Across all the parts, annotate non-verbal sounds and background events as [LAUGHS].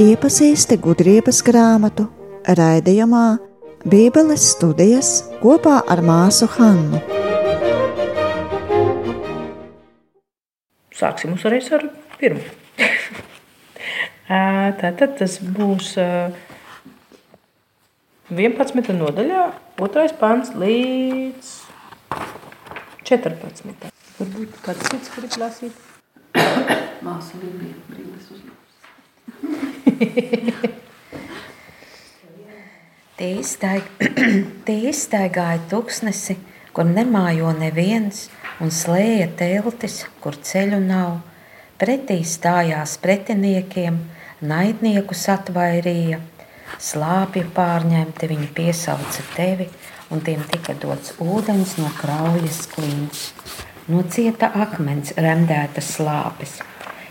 Iepazīsti gudrības grāmatu raidījumā Bībeles studijas kopā ar māsu Hannu. Sāksim uzreiz ar pirmo. [LAUGHS] Tātad tas būs 11. nodaļā, 2. pants līdz 14. Varbūt kāds cits grib lasīt. [COUGHS] Māsa Lībija brīlis uzlūks. [LAUGHS] Tie iztaig- [CLEARS THROAT] tie izstaigāja tuksnesi, kur nemājo neviens, un slēja teltis, kur ceļu nav. Pretī stājās pretiniekiem, naidniekus atvairīja, slāpju pārņemti viņi piesauca tevi, un tiem tika dots ūdens no kraujas klints. No cieta akmens remdētas slāpes,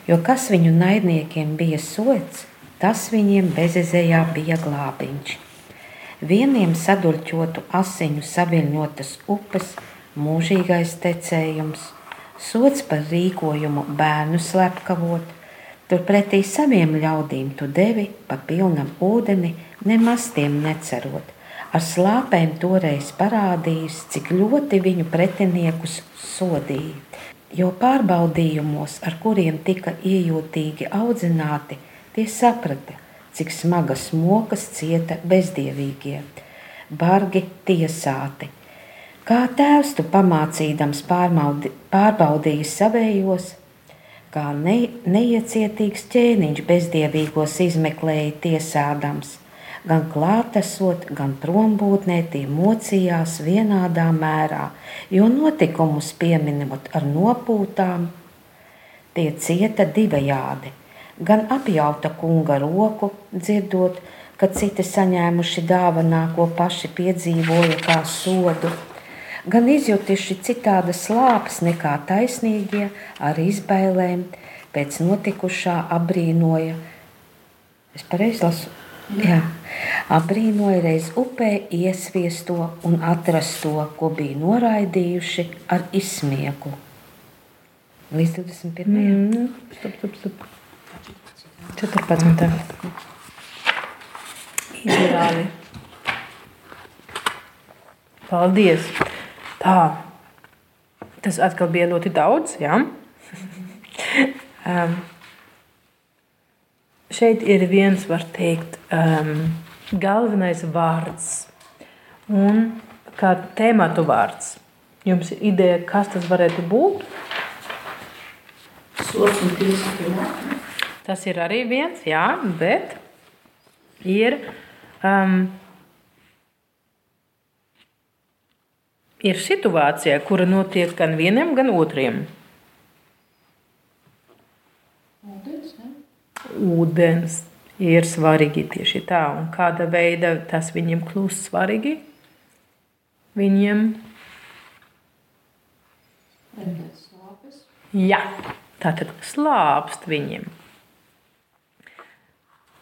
jo kas viņu naidniekiem bija sots, tas viņiem bezizējā bija glābiņš. Vieniem sadurķotu asiņu saviļņotas upes, mūžīgais tecējums, sots par rīkojumu bērnu slepkavot, turpretī saviem ļaudīm tu devi pa pilnam ūdeni, nemaz tiem necerot. Ar slāpēm toreiz parādījis, cik ļoti viņu pretiniekus sodīja. Jo pārbaudījumos, ar kuriem tika iejūtīgi audzināti, tie saprata, cik smagas mokas cieta bezdievīgie, bargi tiesāti. Kā tēvs tu pamācīdams pārbaudīji savējos, kā ne, neiecietīgs ķēniņš bezdievīgos izmeklēja tiesādams, gan klātesot, gan prombūtnē tie mocījās vienādā mērā, jo notikumus pieminot ar nopūtām, tie cieta divējādi. Gan apjauta kunga roku, dzirdot, ka citi saņēmuši dāvanā, ko paši piedzīvoja kā sodu, gan izjutuši citādas slāpes nekā taisnīgie ar izbailēm, pēc notikušā abrīnoja. Es pareizi lasu. Jā. Abrīnoja reiz upē iesviesto un atrasto, ko bija noraidījuši ar izsmieku. Līdz 21. Mm, stop, stop, stop. 14. Izrāli. Paldies. Tā. Tas atkal bija ļoti daudz. Ja? [LAUGHS] um, šeit ir viens, var teikt, um, galvenais vārds un kā tēmatu vārds. Jums ir ideja, kas tas varētu būt? Tas ir arī viens, jā, bet ir, um, ir situācija, kura notiek gan vienam, gan otriem. Ūdens, ne? Ūdens ir svarīgi tieši tā, un kāda veida tas viņiem kļūst svarīgi. Viņiem, jā, tātad slāpst viņiem.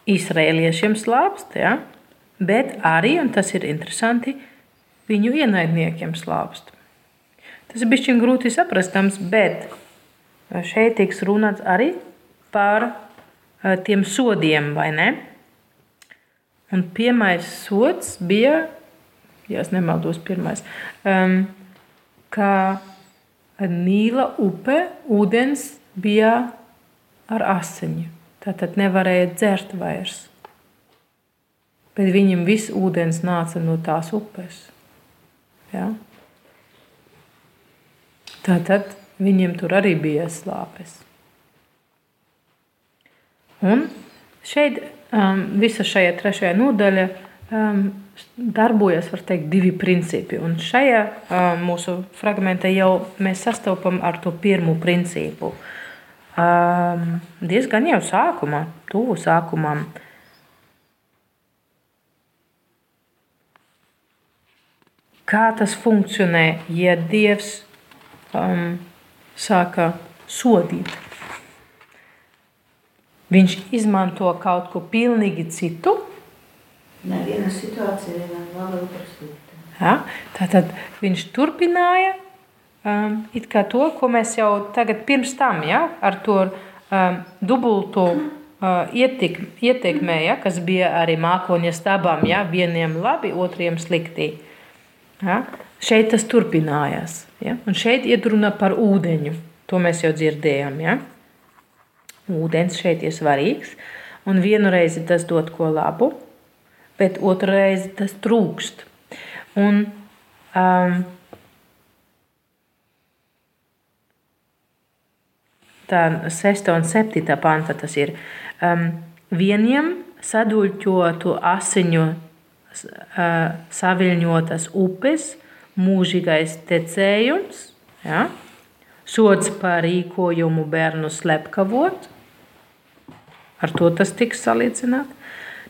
Izrēliešiem slāpst, ja? bet arī, un tas ir interesanti, viņu ienaidniekiem slāpst. Tas ir bijis grūti saprastams, bet šeit tiks runāts arī par tiem sodiem, vai ne? Un pirmais sods bija, ja es nemaldos, pirmais, um, ka Nīla upe ūdens bija ar asiņu. Tātad nevarēja dzert vairs. Bet viņam viss ūdens nāca no tās upes. Ja? Tātad viņiem tur arī bija slāpes. Un šeit um, visa šajā trešajā nodaļā um, darbojas teikt, divi principi. Un šajā um, mūsu fragmentā jau mēs sastopam ar to pirmo principu. Um, diezgan jau sākumā, tuvu sākumam. Kā tas funkcionē, ja Dievs um, sāka sodīt? Viņš izmanto kaut ko pilnīgi citu, Neviena situācija vienmēr laba otra slikta. Ja? Tātad viņš turpināja um, it kā to, ko mēs jau tagad pirms tam ja? ar to um, dubultu uh, ietik, ietekmē, ja, kas bija arī mākoņa stabam, ja, vieniem labi, otriem slikti. Ja. Šeit tas turpinājās. Ja, un šeit iet runa par ūdeņu. To mēs jau dzirdējām. Ja. Ūdens šeit ir svarīgs, un vienu reizi tas dod ko labu, bet otru reizi tas trūkst. Un, um, tā 6 un 7 panta tas ir. Um, vieniem saduļķotu asiņu uh, saviļņotas upes, mūžīgais tecējums, ja? sots par rīkojumu bērnu slepkavot, ar to tas tiks salīdzināt.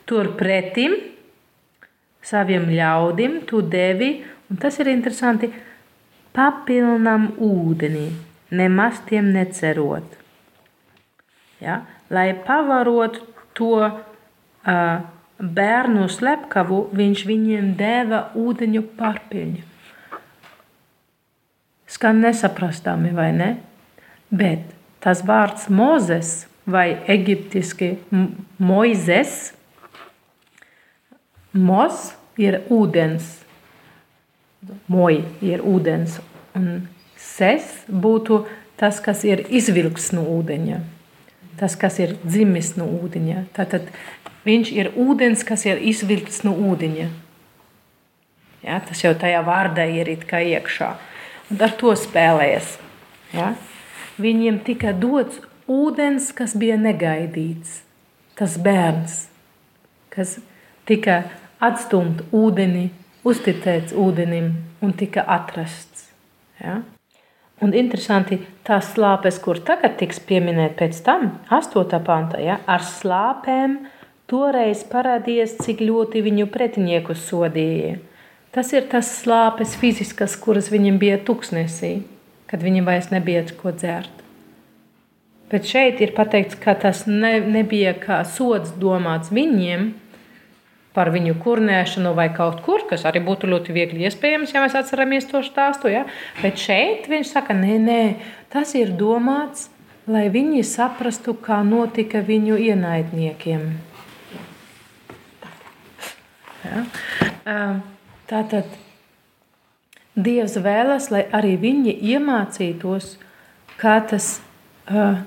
Turpretim saviem ļaudim tu devi, un tas ir interesanti, papilnam ūdenī nemaz tiem necerot. Ja? Lai pavarotu to uh, bērnu slepkavu, viņš viņiem deva ūdeņu pārpiļņu. Skan nesaprastami, vai ne? Bet tas vārds Mozes vai eģiptiski Moizes, Mos ir ūdens, Moj ir ūdens, un ses būtu tas, kas ir izvilkts no ūdeņa, tas, kas ir dzimis no ūdeņa. Tātad viņš ir ūdens, kas ir izvilkts no ūdeņa. Ja, tas jau tajā vārdā ir iekšā. Un ar to spēlējas. Ja. Viņiem tika dots ūdens, kas bija negaidīts. Tas bērns, kas tika atstumts ūdenī, uzticēts ūdenim un tika atrasts. Ja. Un interesanti, tās slāpes, kur tagad tiks pieminēta pēc tam, 8. pantā, ja, ar slāpēm toreiz parādījās, cik ļoti viņu pretiniekus sodīja. Tas ir tas slāpes fiziskas, kuras viņam bija tuksnesī, kad viņam vairs nebija ko dzert. Bet šeit ir pateikts, ka tas ne, nebija kā sods domāts viņiem, par viņu kurnēšanu vai kaut kur, kas arī būtu ļoti viegli iespējams, ja mēs atceramies to stāstu. Ja? Bet šeit viņš saka, nē, nē, tas ir domāts, lai viņi saprastu, kā notika viņu ienaidniekiem. Ja? Tātad Dievs vēlas, lai arī viņi iemācītos, kā tas uh,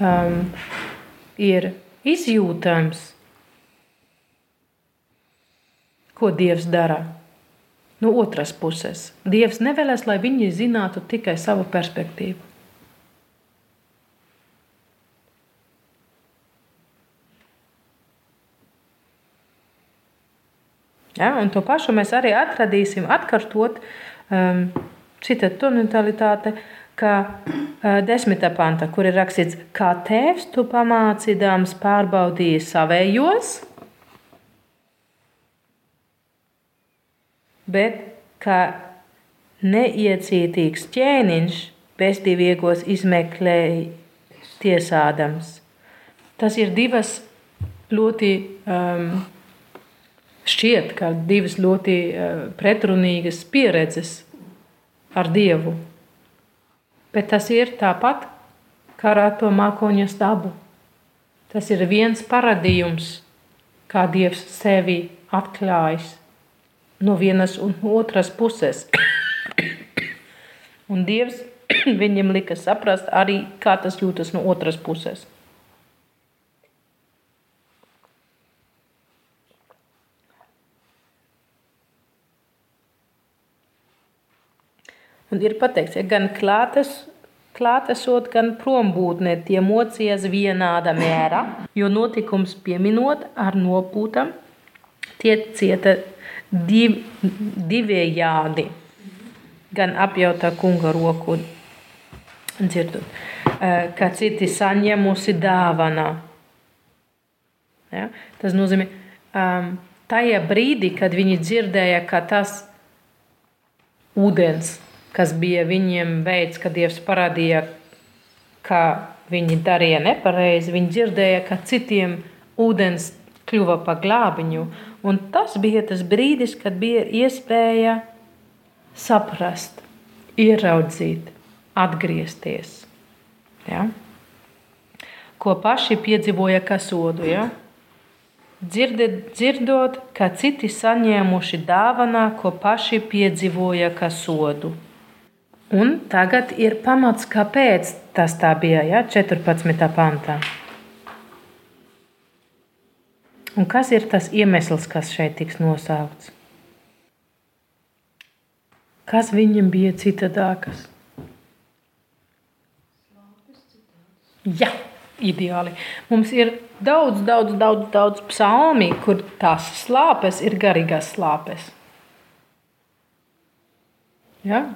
um, ir izjūtams ko Dievs dara. No otras puses, Dievs nevēlas, lai viņi zinātu tikai savu perspektīvu. Ja, un to pašu mēs arī atradīsim, atkārtot um, cita tonalitāte, kā uh, desmitā panta, kur ir rakstīts, kā tēvs tu pamācīdams pārbaudīji savējos, bet kā neiecietīgs ķēniņš bezdiviegos izmeklēja tiesādams. Tas ir divas ļoti um, šķiet, kā divas ļoti uh, pretrunīgas pieredzes ar Dievu. Bet tas ir tāpat kā ar to mākoņa stabu. Tas ir viens paradījums, kā Dievs sevi atklājis no vienas un otras puses. [COUGHS] un Dievs [COUGHS] viņiem lika saprast arī, kā tas jūtas no otras puses. Un ir pateikts, ja gan klātes, klātesot, gan prombūtnē tie mocījās vienāda mērā, jo notikums pieminot ar nopūtam, tie cieta div, divējādi. Gan apjautā kunga roku dzirdot, eh, ka citi saņēmusi dāvanā. Ja? Tas nozīmē, um, tajā brīdī, kad viņi dzirdēja, ka tas ūdens, kas bija viņiem veids, kad Dievs parādīja, ka viņi darīja nepareizi, viņi dzirdēja, ka citiem ūdens kļuva par glābiņu. Un tas bija tas brīdis, kad bija iespēja saprast, ieraudzīt, atgriezties. Ja? ko paši piedzīvoja kā sodu. Ja? Dzirdet, dzirdot, ka citi saņēmuši dāvanā, ko paši piedzīvoja kā sodu. Un tagad ir pamats, kāpēc tas tā bija ja? 14. pantā. Un kas ir tas iemesls, kas šeit tiks nosaukts? Kas viņam bija citādākas? Jā, ideāli. Mums ir daudz, daudz, daudz, daudz psalmi, kur tās slāpes ir garīgās slāpes. Ja?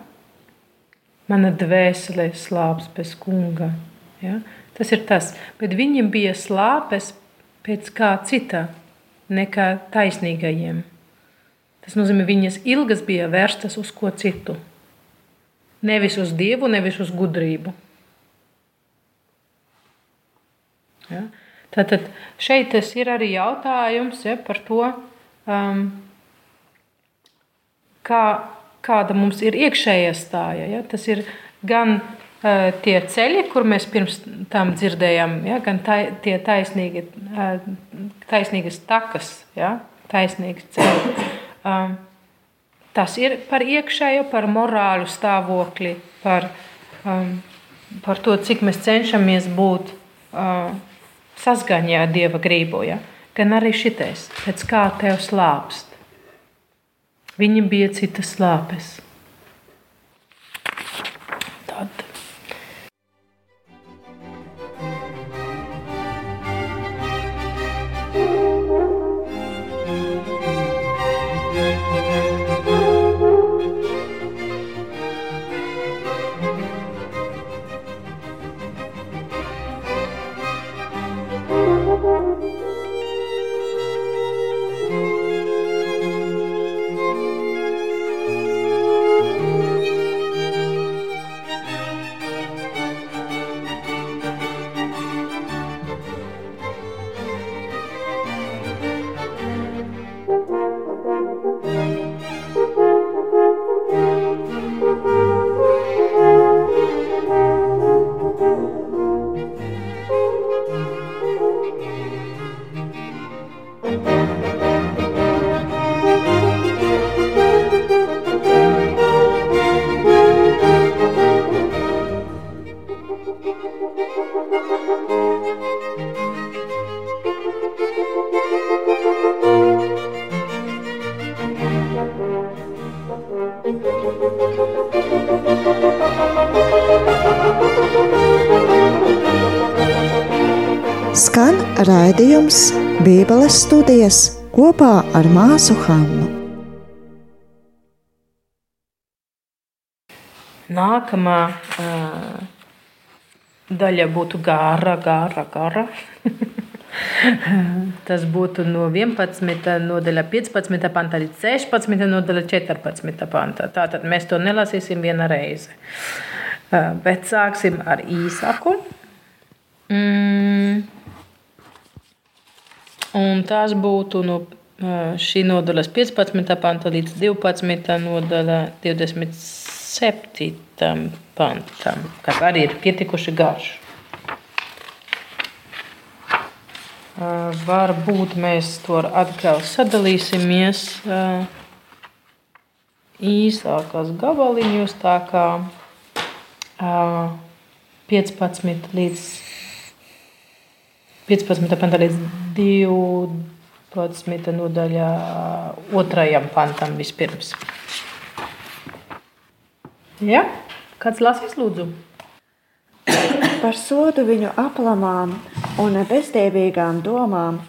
Mana dvēsele slāpes pēc kunga. Ja? Tas ir tas. Bet viņam bija slāpes pēc kā cita nekā taisnīgajiem. Tas nozīmē, viņas ilgas bija vērstas uz ko citu. Nevis uz dievu, nevis uz gudrību. Ja? Tātad šeit ir arī jautājums ja, par to, um, kā, kāda mums ir iekšējā stāja. Ja? Tas ir gan uh, tie ceļi, kur mēs pirms tam dzirdējām, ja? gan tā, tie taisnīgi, uh, taisnīgas takas, ja? taisnīgi ceļi. Um, tas ir par iekšējo, par morālu stāvokli, par, um, par to, cik mēs cenšamies būt uh, saskaņā ar dieva gribu. Ja? Gan arī šitais, pēc kā tev slāpst. Viņam bija citas slāpes. Raidījums Bībeles studijas kopā ar māsu Hannu. Nākamā uh, daļa būtu gara, gara, gara. [LAUGHS] Tas būtu no 11. nodaļa 15. pantā līdz 16. nodaļa 14. pantā. Tātad mēs to nelasīsim viena reize. Bet sāksim ar īsāku. Mm. Un tās būtu no šī nodaļas 15. panta līdz 12. nodaļa 27. pantam, kas arī ir pietikuši garš. Varbūt mēs to atkal sadalīsimies īsākās gabaliņos, tā kā 15 līdz 15. pantā līdz 12. nodaļā otrajam pantam vispirms. Ja? Kāds lasīs lūdzu? [COUGHS] Par sodu viņu aplamām un bezdēvīgām domām,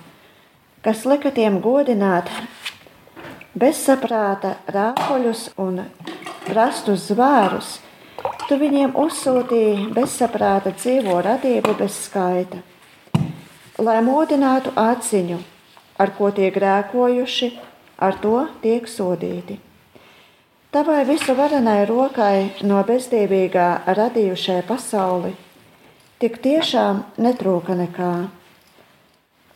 kas lika tiem godināt bezsaprāta rāpuļus un prastus zvērus, tu viņiem uzsūtīji bezsaprāta dzīvo radību bez skaita lai modinātu atziņu, ar ko tie grēkojuši, ar to tiek sodīti. Tavai visu varenai rokai no bezdīvīgā radījušai pasauli tik tiešām netrūka nekā.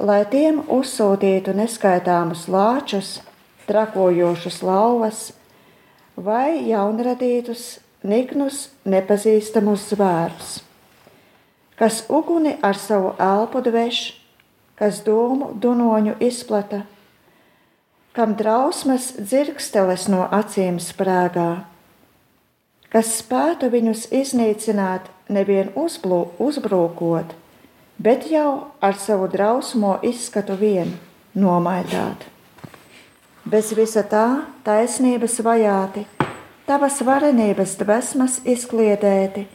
Lai tiem uzsūtītu neskaitāmus lāčus, trakojošus lauvas vai jaunradītus, niknus, nepazīstamus zvērus kas uguni ar savu elpu dveš, kas dūmu dunoņu izplata, kam drausmas dzirksteles no acīm sprāgā, kas spētu viņus iznīcināt nevien uzblū, uzbrūkot, bet jau ar savu drausmo izskatu vien nomaitāt. Bez visa tā taisnības vajāti, tavas varenības dvēsmas izkliedēti,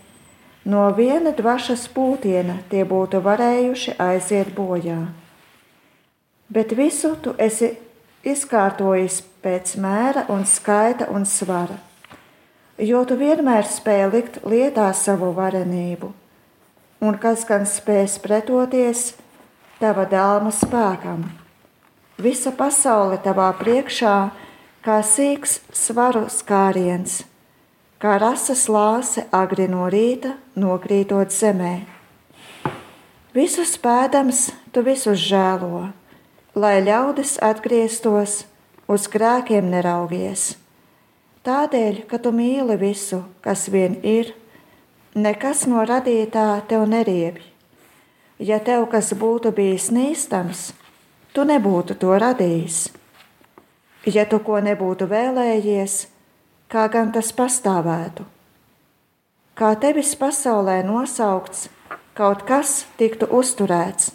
no viena dvašas pūtiena tie būtu varējuši aiziet bojā. Bet visu tu esi izkārtojis pēc mēra un skaita un svara, jo tu vienmēr spēj likt lietā savu varenību, un kas gan spēs pretoties tava dāma spēkam. Visa pasaule tavā priekšā, kā sīks svaru skāriens, kā rasas lāse agri no rīta nokrītot zemē. Visus pēdams tu visus žēlo lai ļaudis atgrieztos, uz grēkiem neraugies. Tādēļ, ka tu mīli visu, kas vien ir, nekas no radītā tev neriebj. Ja tev kas būtu bijis nīstams, tu nebūtu to radījis. Ja tu ko nebūtu vēlējies, kā gan tas pastāvētu? Kā tevis pasaulē nosaukts, kaut kas tiktu uzturēts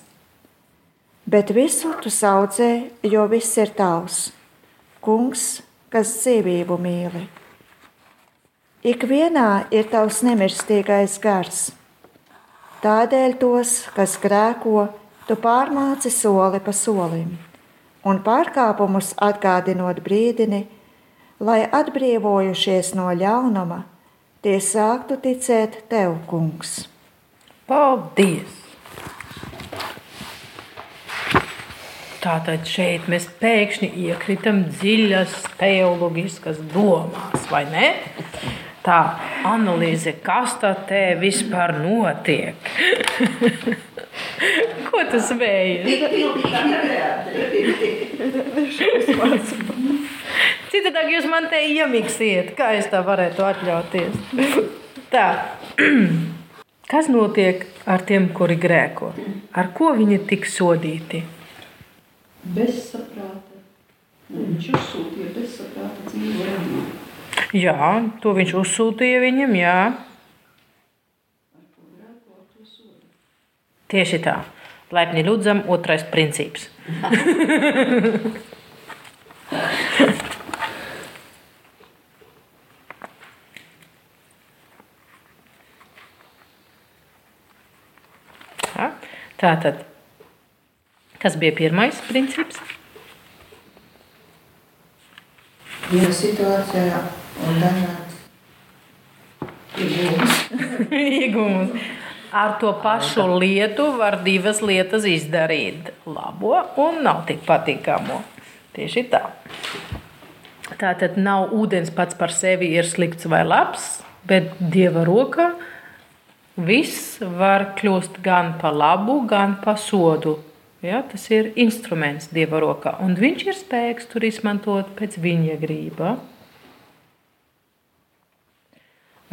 bet visu tu saudzē, jo viss ir tavs. Kungs, kas dzīvību mīli. Ikvienā ir tavs nemirstīgais gars. Tādēļ tos, kas grēko, tu pārmāci soli pa solim, un pārkāpumus atgādinot brīdini, lai atbrīvojušies no ļaunuma, tie sāktu ticēt tev, kungs. Paldies! Tātad šeit mēs pēkšņi iekritam dziļas teoloģiskas domās, vai ne? Tā analīze, kas tā te vispār notiek? [LAUGHS] Ko tas vējas? [LAUGHS] Citādi jūs man te iemiksiet, kā es tā varētu atļauties. [LAUGHS] Tā. [CLEARS THROAT] Kas notiek ar tiem, kuri grēko? Ar ko viņi tik sodīti? bezsaprāta. Viņš uzsūtīja bezsaprāta dzīvo radību. Jā, to viņš uzsūtīja viņam, jā. Tieši tā. Laipni lūdzam, otrais princips. [LAUGHS] [LAUGHS] Tā tad Kas bija pirmais princips? Viena situācijā un dažādas iegūmas. [LAUGHS] iegūmas. Ar to pašu lietu var divas lietas izdarīt. Labo un nav tik patīkamo. Tieši tā. Tā tad nav ūdens pats par sevi ir slikts vai labs, bet Dieva rokā viss var kļūt gan par labu, gan par sodu Ja, tas ir instruments Dieva rokā, un viņš ir spējīgs tur izmantot pēc viņa grība.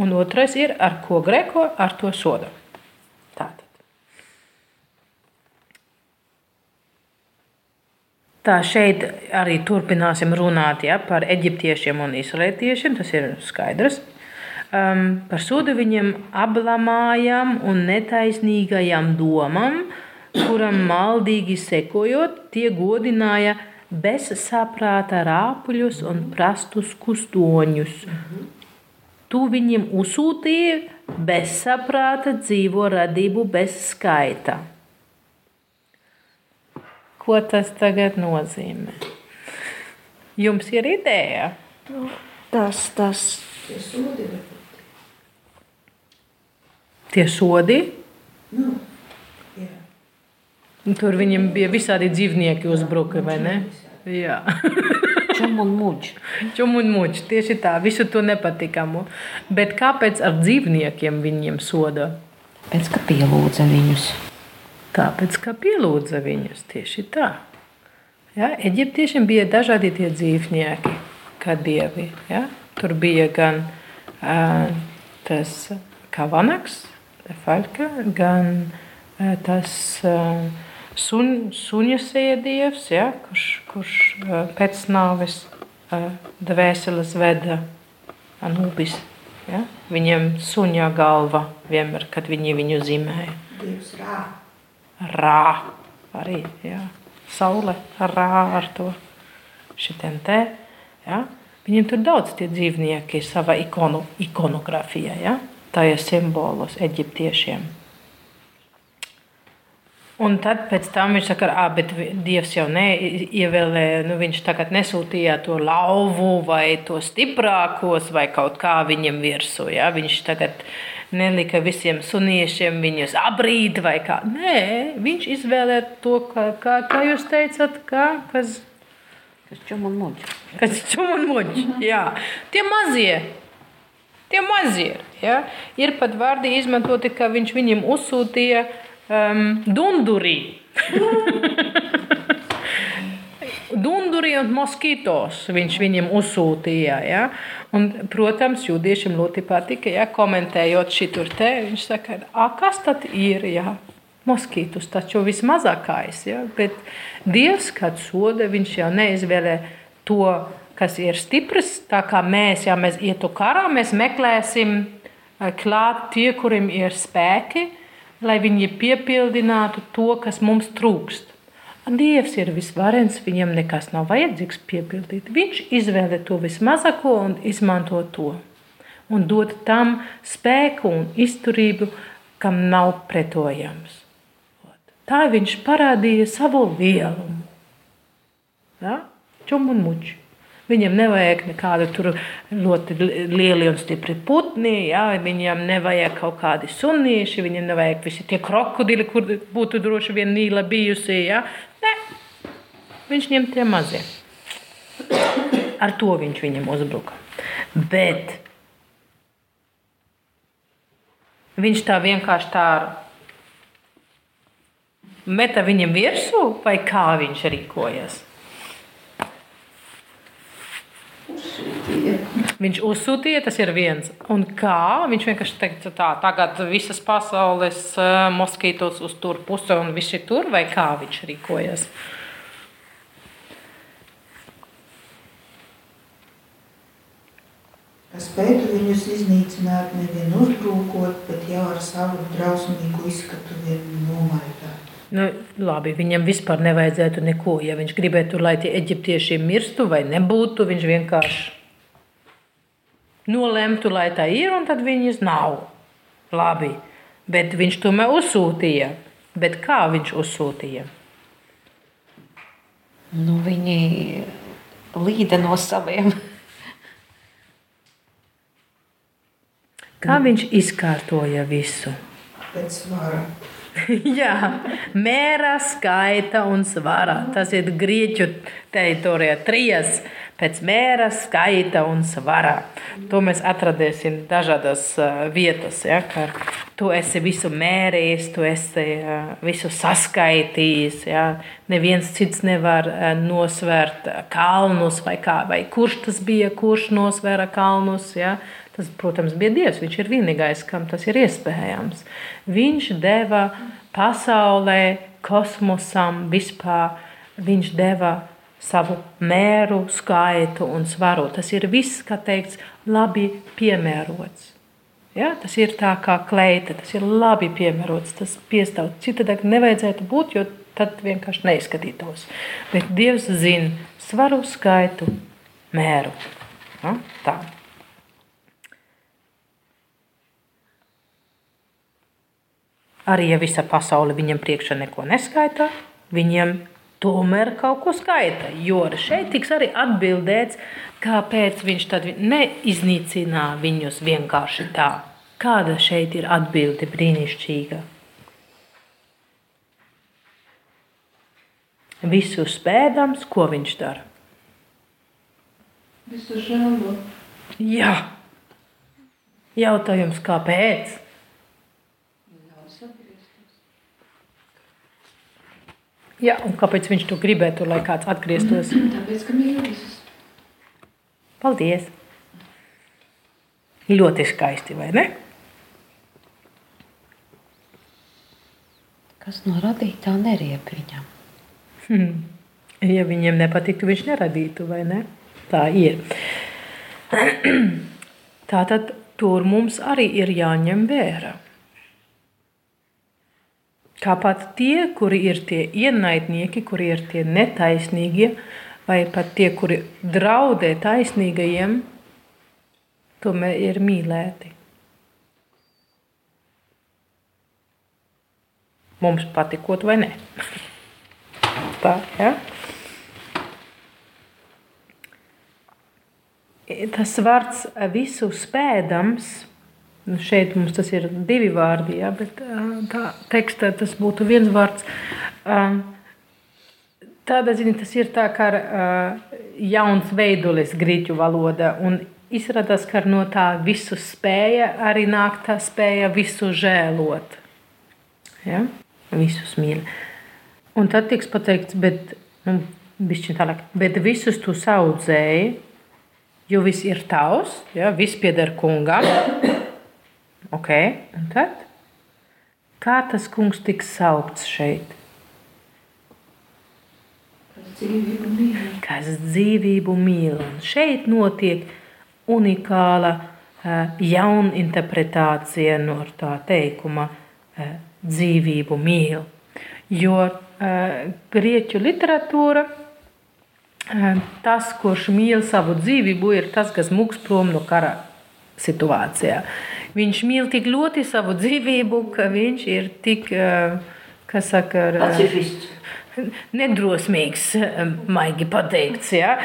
Un otrais ir, ar ko greko, ar to sodu. Tātad. Tā šeit arī turpināsim runāt ja, par eģiptiešiem un izraētiešiem. Tas ir skaidrs. Um, par sodu viņiem aplamājam un netaisnīgajam domam, uh, kuram maldīgi sekojot, tie godināja bezsaprāta rāpuļus un prastus kustoņus. Tu viņiem uzsūtīji bezsaprāta dzīvo radību bez skaita. Ko tas tagad nozīmē? Jums ir ideja? Nu, tas, tas. Tie sodi. Tie sodi? Nu, Tur viņam bija visādi dzīvnieki uzbruka, vai ne? Jā. Čum un muģi. [LAUGHS] Čum un muģi. Tieši tā, visu to nepatīkamu. Bet kāpēc ar dzīvniekiem viņiem soda? Pēc ka pielūdza viņus. Tāpēc, ka pielūdza viņus tieši tā. Ja? Eģiptiešiem bija dažādi tie dzīvnieki, kā dievi. Ja? Tur bija gan uh, tas kavanaks, Falka, gan eh, tas eh, sun, suņa sēdievs, ja, kurš, kurš eh, pēc nāves dvēseles veda Anubis. Ja? Viņam suņā galva vienmēr, kad viņi viņu zīmēja. Dievs rā. Rā arī, ja. Saule rā ar to šitiem te, ja. Viņiem tur daudz tie dzīvnieki savā ikonu, ikonografijā, ja. Ir simbolos eģiptiešiem. Un tad pēc tam viņš saka, ah, bet Dievs jau neievēlēja, nu viņš tagad nesūtīja to lauvu vai to stiprākos vai kaut kā viņam virsū. Ja? Viņš tagad nelika visiem suniešiem viņus abrīt vai kā. Nē, viņš izvēlēja to, kā, kā, kā jūs teicat, kā, kas... Kas čum un muģi. Kas čum un muģi, jā. Tie mazie, tie mazie, ja? Ir pat vārdi izmantoti, ka viņš viņiem uzsūtīja um, dundurī. [LAUGHS] Dunduri un moskitos viņš viņiem uzsūtīja. Ja? Un, protams, jūdiešiem ļoti patika, ja komentējot šitur te, viņš saka, kas tad ir? Ja? Moskītus taču vismazākais, ja? bet Dievs, kad soda, viņš jau neizvēlē to, kas ir stiprs, tā kā mēs, ja mēs ietu karā, mēs meklēsim klāt tie, kuriem ir spēki, lai viņi piepildinātu to, kas mums trūkst. Dievs ir visvarens, viņam nekas nav vajadzīgs piepildīt. Viņš izvēlē to vismazāko un izmanto to. Un dod tam spēku un izturību, kam nav pretojams. Tā viņš parādīja savu lielumu. Ja? Čum un muģi. Viņam nevajag nekādu tur ļoti lieli un stipri putni, jā, viņam nevajag kaut kādi sunīši, viņam nevajag visi tie krokodili, kur būtu droši vien nīla bijusi. Jā. Ne. Viņš ņem tie mazie. Ar to viņš viņam uzbruka. Bet viņš tā vienkārši tā meta viņam virsū, vai kā viņš rīkojas? Uzsūtīja. Viņš uzsūtīja, tas ir viens. Un kā? Viņš vienkārši teica, tā, tagad visas pasaules uh, moskītos uz tur pusi un visi tur, vai kā viņš rīkojas? Spētu viņus iznīcināt nevien uzbrūkot, bet jau ar savu drausmīgu izskatu vien nomaitāt. Nu, labi, viņam vispār nevajadzētu neko. Ja viņš gribētu, lai tie eģiptieši mirstu vai nebūtu, viņš vienkārši nolemtu, lai tā ir, un tad viņas nav. Labi, bet viņš tomēr uzsūtīja. Bet kā viņš uzsūtīja? Nu, viņi līda no saviem. Kā viņš izkārtoja visu? Pēc svara. [LAUGHS] Jā, mēra, skaita un svara. Tas ir grieķu teritorijā. Trijas pēc mēra, skaita un svara. To mēs atradīsim dažādas uh, vietas. Ja, tu esi visu mērījis, tu esi uh, visu saskaitījis. Ja. Neviens cits nevar uh, nosvērt kalnus vai kā. Vai kurš tas bija, kurš nosvēra kalnus. Ja. Tas, protams, bija Dievs. Viņš ir vienīgais, kam tas ir iespējams. Viņš deva pasaulē, kosmosam, vispār. Viņš deva savu mēru, skaitu un svaru. Tas ir viss, kā teikts, labi piemērots. Ja? Tas ir tā kā kleita, tas ir labi piemērots, tas piestāv. Citādi nevajadzētu būt, jo tad vienkārši neizskatītos. Bet Dievs zina svaru, skaitu, mēru. Ja? Tā. Arī ja visa pasaule viņam priekšā neko neskaita, viņam tomēr kaut ko skaita. Jo šeit tiks arī atbildēts, kāpēc viņš tad neiznīcina viņus vienkārši tā. Kāda šeit ir atbilde brīnišķīga? Visu spēdams, ko viņš dara? Visu žēlo. Jā, jautājums, kāpēc? Jā, un kāpēc viņš to gribētu, lai kāds atgrieztos? Tāpēc, ka mīl visus. Paldies! Ļoti skaisti, vai ne? Kas no radītā neriep viņam? Hmm. Ja viņiem nepatiktu, viņš neradītu, vai ne? Tā ir. [CLEARS THROAT] Tātad tur mums arī ir jāņem vērā. Kāpat tie, kuri ir tie ienaidnieki, kuri ir tie netaisnīgie, vai pat tie, kuri draudē taisnīgajiem, tomēr ir mīlēti. Mums patikot vai nē. [LAUGHS] Tā, ja? Tas vārds visu spēdams, nu šeit mums tas ir divi vārdi, ja, bet tā tekstā tas būtu viens vārds. Tādā ziņā tas ir tā kā jauns veidolis grieķu valoda, un izrādās, ka no tā visu spēja arī nāk tā spēja visu žēlot. Ja? Visus mīl. Un tad tiks pateikts, bet, nu, tālāk, bet visus tu saudzēji, jo viss ir tavs, ja, viss pieder kungam. Ok, un tad? Kā tas kungs tiks saukts šeit? Kas dzīvību mīl. Šeit notiek unikāla jauninterpretācija no tā teikuma dzīvību mīl. Jo grieķu literatūra, tas, kurš mīl savu dzīvību, ir tas, kas mūks prom no kara situācijā. Viņš mīl tik ļoti savu dzīvību, ka viņš ir tik, kas saka, Pacifists. nedrosmīgs, maigi pateikts, ja?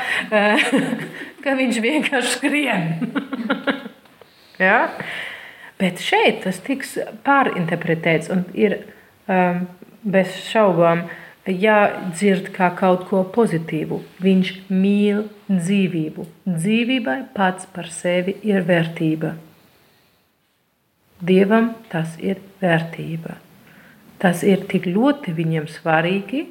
[LAUGHS] ka viņš vienkārši skrien. [LAUGHS] ja? Bet šeit tas tiks pārinterpretēts un ir um, bez šaubām jādzird kā kaut ko pozitīvu. Viņš mīl dzīvību. Dzīvībai pats par sevi ir vērtība. Dievam tas ir vērtība. Tas ir tik ļoti viņam svarīgi,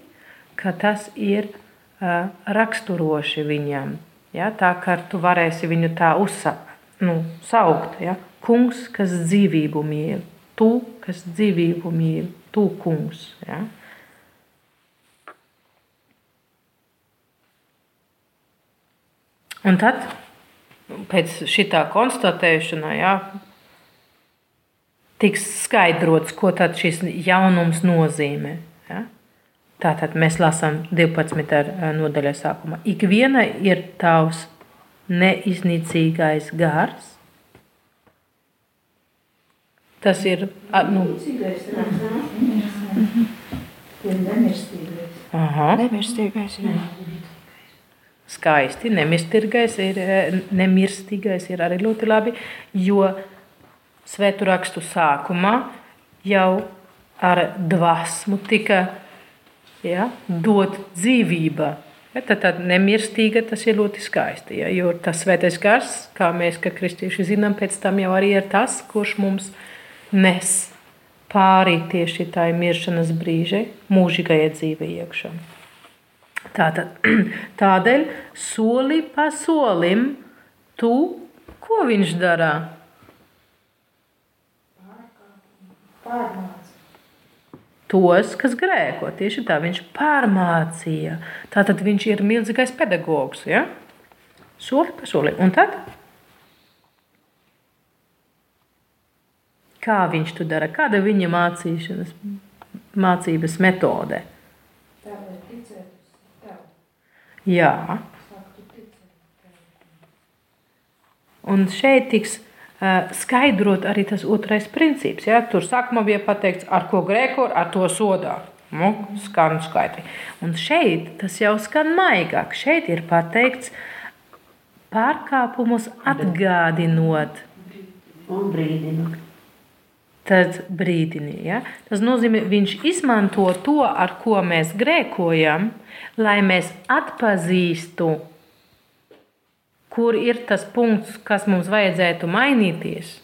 ka tas ir uh, raksturoši viņam. Ja? Tā kā tu varēsi viņu tā uzsākt, nu, saukt. Ja? Kungs, kas dzīvību mīl, tu, kas dzīvību mīl, tu kungs. Ja? Un tad, pēc šitā konstatēšanā, ja, tiks skaidrots, ko tad šis jaunums nozīmē. Ja? Tātad mēs lasām 12. nodaļā sākumā. Ikviena ir tavs neiznīcīgais gars. Tas ir nu. Ir nemirstīgais. skaisti. Nemirstīgais ir, nemirstīgais ir arī ļoti labi, jo svētu rakstu sākumā jau ar dvasmu tika ja, dot dzīvība. Ja, tad, tad nemirstīga tas ir ļoti skaisti. Ja, jo tas svētais gars, kā mēs, kā kristieši zinām, pēc tam jau arī ir tas, kurš mums nes pāri tieši tai miršanas brīžai, mūžīgajai dzīvei iekšā. Tātad, [CLEARS THROAT] tādēļ soli pa solim tu, ko viņš dara? Pārmāc. tos, kas grēko. Tieši tā viņš pārmācīja. Tātad viņš ir milzīgais pedagogs. Ja? Soli pa solim. Un tad? Kā viņš to dara? Kāda ir viņa mācīšanas, mācības metode? Tā lai ticētu tev. Jā, Sāktu ticēt. un šeit tiks skaidrot arī tas otrais princips. Ja? Tur sākumā bija pateikts, ar ko grēko, ar to sodā. Nu, skan skaidri. Un šeit tas jau skan maigāk. Šeit ir pateikts, pārkāpumus atgādinot. Un brīdinu. Tad brīdini. Ja? Tas nozīmē, viņš izmanto to, ar ko mēs grēkojam, lai mēs atpazīstu, kur ir tas punkts, kas mums vajadzētu mainīties.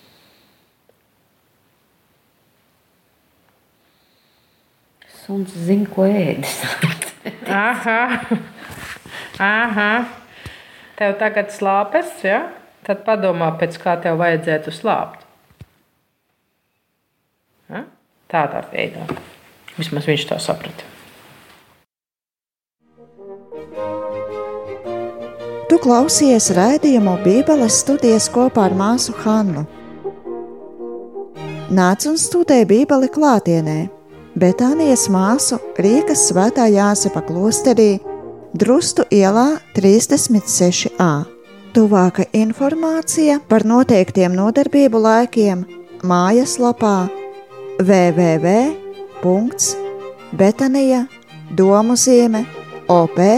Suns zina, ko ēdis. Aha, aha. Tev tagad slāpes, ja? tad padomā, pēc kā tev vajadzētu slāpt. Ja? Tādā veidā. Vismaz viņš tā saprata. Klausies raidījumu Bībeles studijas kopā ar māsu Hannu. Nāc un studē Bībeli klātienē, Betānijas māsu Rīgas svētā Jāsepa klosterī, Drustu ielā 36a. Tuvāka informācija par noteiktiem nodarbību laikiem mājaslapā www.betanija domu zieme op.lv